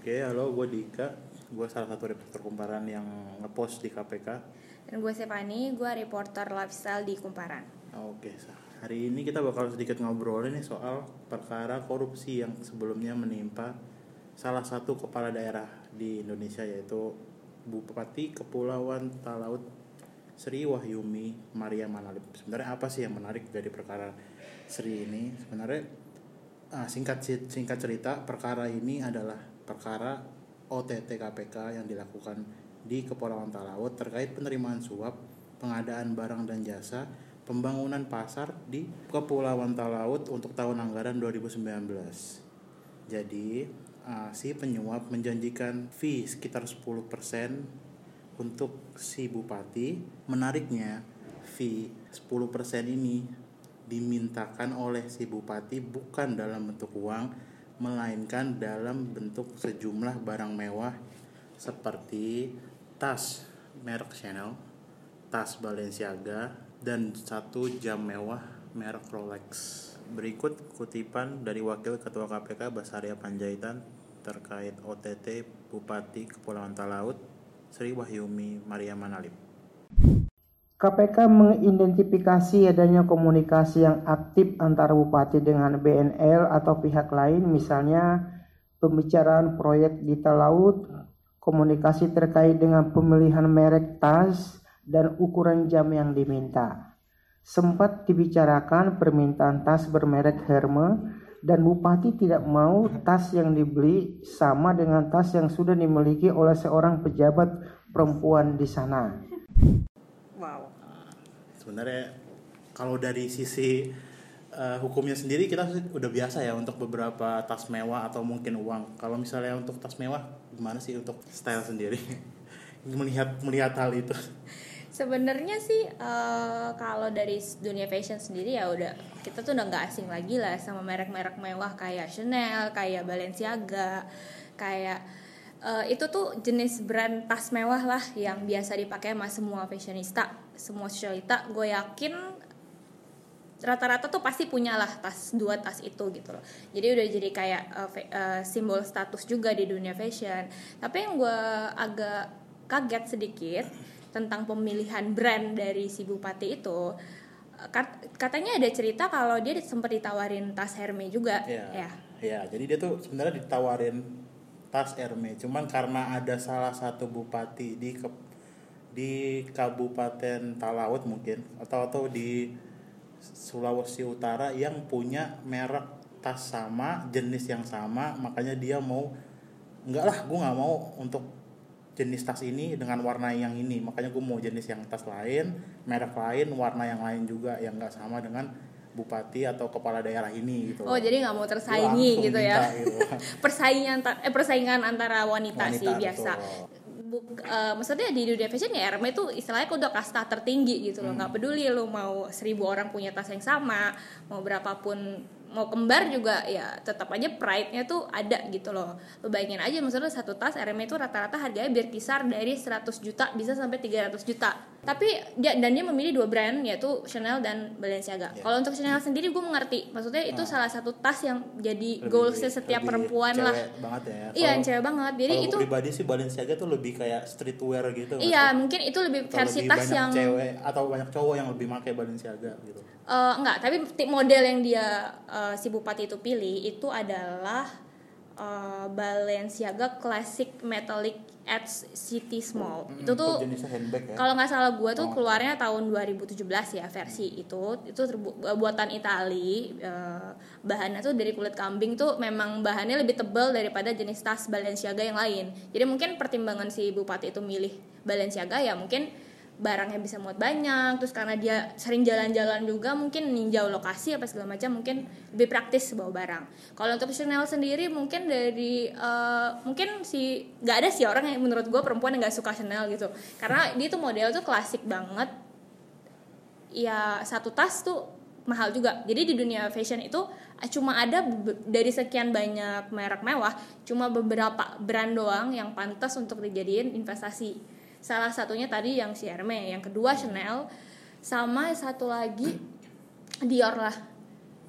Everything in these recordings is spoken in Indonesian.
Oke, halo, gue Dika. Gue salah satu reporter kumparan yang ngepost di KPK. Dan gue Stefani, gue reporter lifestyle di Kumparan. Oke, hari ini kita bakal sedikit ngobrol nih soal perkara korupsi yang sebelumnya menimpa salah satu kepala daerah di Indonesia yaitu Bupati Kepulauan Talaut Sri Wahyumi Maria Manalip. Sebenarnya apa sih yang menarik dari perkara Sri ini? Sebenarnya ah, singkat singkat cerita perkara ini adalah perkara OTT KPK yang dilakukan di Kepulauan Talaut terkait penerimaan suap, pengadaan barang dan jasa, pembangunan pasar di Kepulauan Talaut untuk tahun anggaran 2019. Jadi, uh, si penyuap menjanjikan fee sekitar 10% untuk si bupati. Menariknya, fee 10% ini dimintakan oleh si bupati bukan dalam bentuk uang, melainkan dalam bentuk sejumlah barang mewah seperti tas merek Chanel, tas Balenciaga, dan satu jam mewah merek Rolex. Berikut kutipan dari Wakil Ketua KPK Basaria Panjaitan terkait OTT Bupati Kepulauan Talaut Sri Wahyumi Maria Manalip. KPK mengidentifikasi adanya komunikasi yang aktif antara bupati dengan BNL atau pihak lain misalnya pembicaraan proyek di Talaut, komunikasi terkait dengan pemilihan merek tas dan ukuran jam yang diminta. Sempat dibicarakan permintaan tas bermerek Hermes dan bupati tidak mau tas yang dibeli sama dengan tas yang sudah dimiliki oleh seorang pejabat perempuan di sana. Wow. sebenarnya kalau dari sisi uh, hukumnya sendiri kita udah biasa ya untuk beberapa tas mewah atau mungkin uang. Kalau misalnya untuk tas mewah gimana sih untuk style sendiri? melihat melihat hal itu. Sebenarnya sih uh, kalau dari dunia fashion sendiri ya udah kita tuh udah nggak asing lagi lah sama merek-merek mewah kayak Chanel, kayak Balenciaga, kayak uh, itu tuh jenis brand tas mewah lah yang biasa dipakai sama semua fashionista, semua sosialita. Gue yakin rata-rata tuh pasti punya lah tas dua tas itu gitu loh. Jadi udah jadi kayak uh, uh, simbol status juga di dunia fashion. Tapi yang gue agak kaget sedikit tentang pemilihan brand dari si bupati itu katanya ada cerita kalau dia sempat ditawarin tas Hermes juga ya ya, ya jadi dia tuh sebenarnya ditawarin tas Hermes cuman karena ada salah satu bupati di ke, di Kabupaten Talaut mungkin atau atau di Sulawesi Utara yang punya merek tas sama jenis yang sama makanya dia mau enggak lah gue nggak mau untuk jenis tas ini dengan warna yang ini. Makanya gue mau jenis yang tas lain merek lain warna yang lain juga yang nggak sama dengan bupati atau kepala daerah ini gitu. Oh, jadi nggak mau tersaingi gitu ya. Gitu. persaingan eh persaingan antara wanita, wanita sih biasa. Buk, uh, maksudnya di dunia fashion ya Hermes itu istilahnya udah kasta tertinggi gitu loh. Hmm. nggak hmm. peduli lo mau seribu orang punya tas yang sama, mau berapapun mau kembar juga ya tetap aja pride-nya tuh ada gitu loh. Lo bayangin aja misalnya satu tas RM itu rata-rata harganya berkisar dari 100 juta bisa sampai 300 juta. Tapi dia dan dia memilih dua brand yaitu Chanel dan Balenciaga. Yeah. kalau untuk Chanel sendiri gue mengerti. Maksudnya itu nah. salah satu tas yang jadi goalsnya setiap perempuan lah. banget ya. Iya cewek banget. Jadi itu pribadi sih Balenciaga tuh lebih kayak streetwear gitu iya mungkin itu lebih versi tas yang cewek atau banyak cowok yang lebih pakai Balenciaga gitu uh, enggak tapi model yang dia uh, si bupati itu pilih itu adalah uh, Balenciaga Classic Metallic Edge City Small hmm, itu tuh ya? kalau nggak salah gue tuh oh. keluarnya tahun 2017 ya versi itu itu buatan Itali uh, bahannya tuh dari kulit kambing tuh memang bahannya lebih tebal daripada jenis tas Balenciaga yang lain jadi mungkin pertimbangan si bupati itu milih Balenciaga ya mungkin barangnya bisa muat banyak terus karena dia sering jalan-jalan juga mungkin ninjau lokasi apa segala macam mungkin lebih praktis bawa barang. Kalau untuk Chanel sendiri mungkin dari uh, mungkin si nggak ada sih orang yang menurut gue perempuan yang nggak suka Chanel gitu. Karena dia tuh model tuh klasik banget. Ya satu tas tuh mahal juga. Jadi di dunia fashion itu cuma ada dari sekian banyak merek mewah cuma beberapa brand doang yang pantas untuk dijadiin investasi salah satunya tadi yang si Hermes yang kedua Chanel sama satu lagi Dior lah.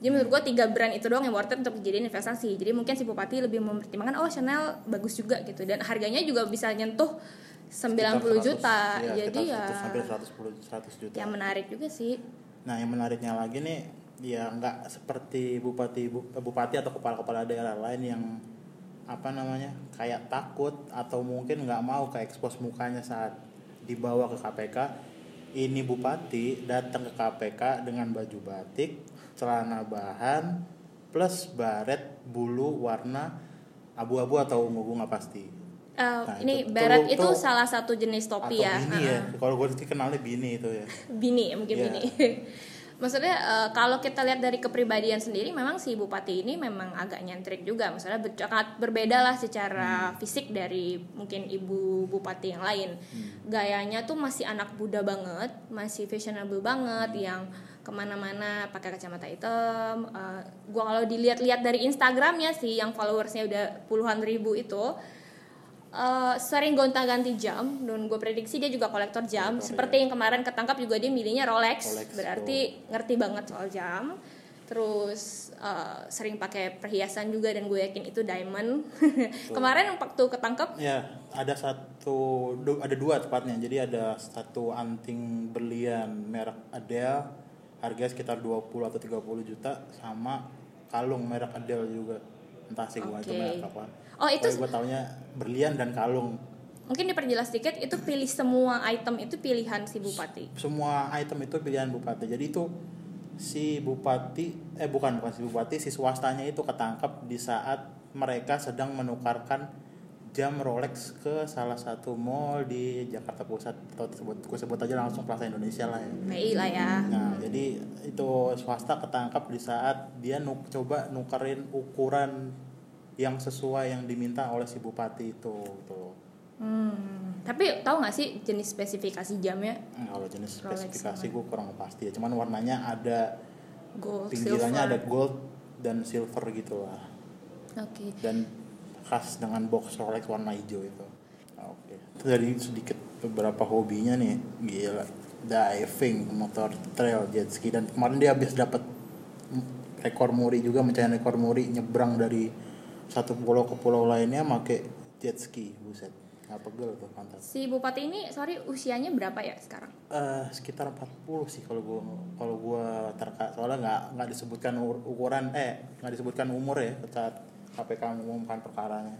Jadi menurut gue tiga brand itu doang yang worth it untuk dijadiin investasi. Jadi mungkin si bupati lebih mempertimbangkan oh Chanel bagus juga gitu. Dan harganya juga bisa nyentuh 90 juta. Iya, jadi ya hampir 110 100 juta. yang menarik juga sih. Nah, yang menariknya lagi nih, ya nggak seperti bupati bu- bupati atau kepala-kepala daerah lain yang apa namanya kayak takut atau mungkin nggak mau ke expose mukanya saat dibawa ke KPK. Ini bupati datang ke KPK dengan baju batik, celana bahan, plus baret bulu warna abu-abu atau ungu-ungu nggak pasti. Eh, Nah, ini itu- barat itu- itu, salah satu jenis topi atau ya bini ya. Heeh. Kalau gue kenalnya bini itu ya. bini mungkin Iya. bini maksudnya eh, kalau kita lihat dari kepribadian sendiri memang si bupati ini memang agak nyentrik juga. Maksudnya ber- sangat berbeda lah secara fisik dari mungkin ibu bupati yang lain. Gayanya tuh masih anak muda banget masih fashionable banget yang ke mana-mana pakai kacamata hitam. Eh, gua kalau dilihat-lihat dari Instagramnya sih yang followersnya udah puluhan ribu itu eh, sering gonta-ganti jam dan gue prediksi dia juga kolektor jam. Kolektor, seperti yang kemarin ketangkap juga dia milihnya Rolex, Rolex, berarti ngerti banget soal jam. Terus eh, sering pakai perhiasan juga dan gue yakin itu diamond. Kemarin waktu ketangkap Ya, ada satu, du- ada dua tepatnya. Jadi ada satu anting berlian merek Adele, harganya sekitar 20 atau 30 juta, sama kalung merek Adele juga. Entah sih gua itu merek apa. Oh, itu gue taunya berlian dan kalung. mungkin diperjelas sedikit itu pilih semua item itu pilihan si bupati Semua item itu pilihan bupati. Jadi itu si bupati, eh bukan bukan si bupati, si swastanya itu ketangkap di saat mereka sedang menukarkan jam Rolex ke salah satu mall di Jakarta Pusat atau sebut gue sebut aja langsung Plaza Indonesia lah ya. PI lah ya Nah, jadi itu swasta ketangkap di saat dia nuk, coba nukerin ukuran yang sesuai yang diminta oleh si bupati itu gitu. Hmm, tapi tahu nggak sih jenis spesifikasi jamnya Nah, kalau jenis Rolex spesifikasi gue kurang pasti ya. Cuman warnanya ada gold, pinggirannya silver. ada gold dan silver gitu lah. Oke. Dan khas dengan box Rolex warna hijau itu. Oke. Itu dari sedikit beberapa hobinya nih, gila. Diving, motor trail, jet ski dan kemarin dia habis dapat rekor muri juga mencari rekor muri nyebrang dari satu pulau ke pulau lainnya make jet ski, buset. Nggak pegel tuh pantat. Si bupati ini, sorry, usianya berapa ya sekarang? Eh, sekitar 40 sih kalau gua kalau gua terka soalnya nggak nggak disebutkan ur- ukuran eh nggak disebutkan umur ya saat KPK mengumumkan perkaranya.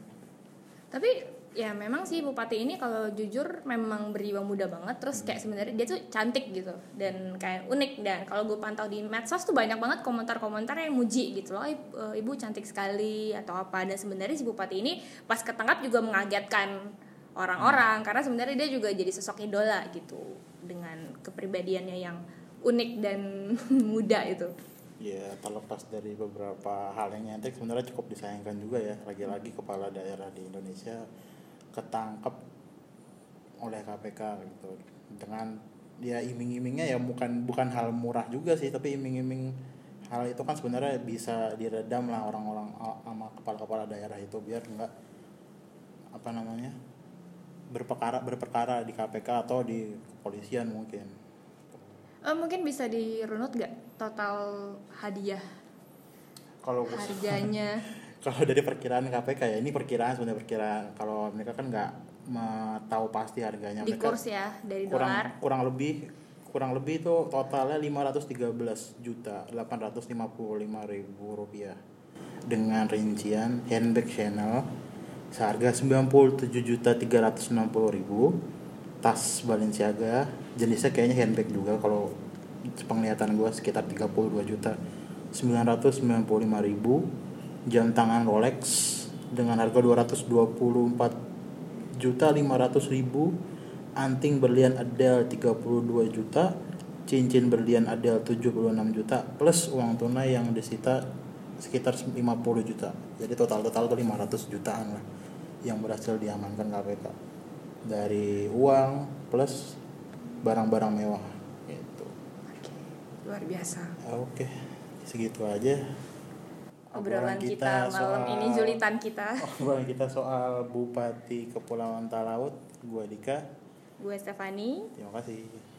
Tapi ya memang sih bupati ini kalau jujur memang berjiwa muda banget. Terus kayak sebenarnya dia tuh cantik gitu dan kayak unik dan kalau gue pantau di medsos tuh banyak banget komentar-komentar yang muji gitu loh. "Ib- eh, Ibu cantik sekali atau apa dan sebenarnya si bupati ini pas ketangkap juga mengagetkan orang-orang karena sebenarnya dia juga jadi sosok idola gitu dengan kepribadiannya yang unik dan muda itu. Ya terlepas dari beberapa hal yang nyentrik sebenarnya cukup disayangkan juga ya lagi-lagi kepala daerah di Indonesia ketangkep oleh KPK gitu. Dengan ya iming-imingnya ya bukan bukan hal murah juga sih tapi iming-iming hal itu kan sebenarnya bisa diredam lah orang-orang sama kepala-kepala daerah itu biar nggak apa namanya berperkara berperkara di KPK atau di kepolisian mungkin. Eh, mungkin bisa dirunut gak total hadiah kalau harganya kalau dari perkiraan KPK ya ini perkiraan sebenarnya perkiraan. Kalau mereka kan nggak tahu pasti harganya di mereka kurs ya dari kurang dolar. kurang lebih kurang lebih itu totalnya 513 juta 855 ribu rupiah. Dengan rincian handbag Chanel seharga 97 juta 360 ribu. Tas Balenciaga jenisnya kayaknya handbag juga. Kalau penglihatan gue sekitar 32 juta 995 ribu jam tangan Rolex dengan harga 224 juta 500 ribu. Anting berlian Adele 32 juta. Cincin berlian Adele 76 juta. Plus uang tunai yang disita sekitar 50 juta. Jadi total total tuh 500 jutaan lah yang berhasil diamankan KPK dari uang plus barang-barang mewah. Gitu. Luar biasa. Oke segitu aja obrolan kita, malam ini julitan kita. Obrolan kita soal Bupati Kepulauan Talaut gua Dika. Gue Stefani. Terima kasih